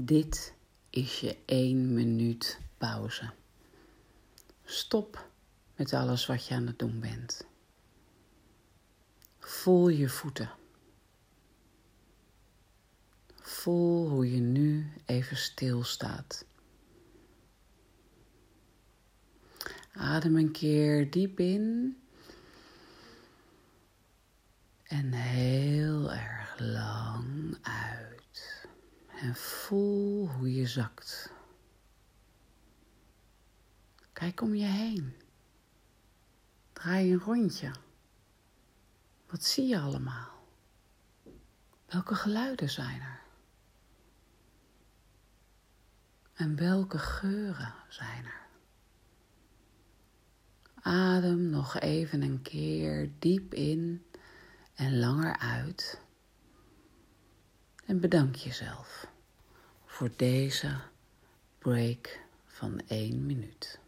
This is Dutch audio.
Dit is je één minuut pauze. Stop met alles wat je aan het doen bent. Voel je voeten. Voel hoe je nu even stilstaat. Adem een keer diep in. En heel En voel hoe je zakt. Kijk om je heen. Draai een rondje. Wat zie je allemaal? Welke geluiden zijn er? En welke geuren zijn er? Adem nog even een keer diep in en langer uit. En bedank jezelf voor deze break van één minuut.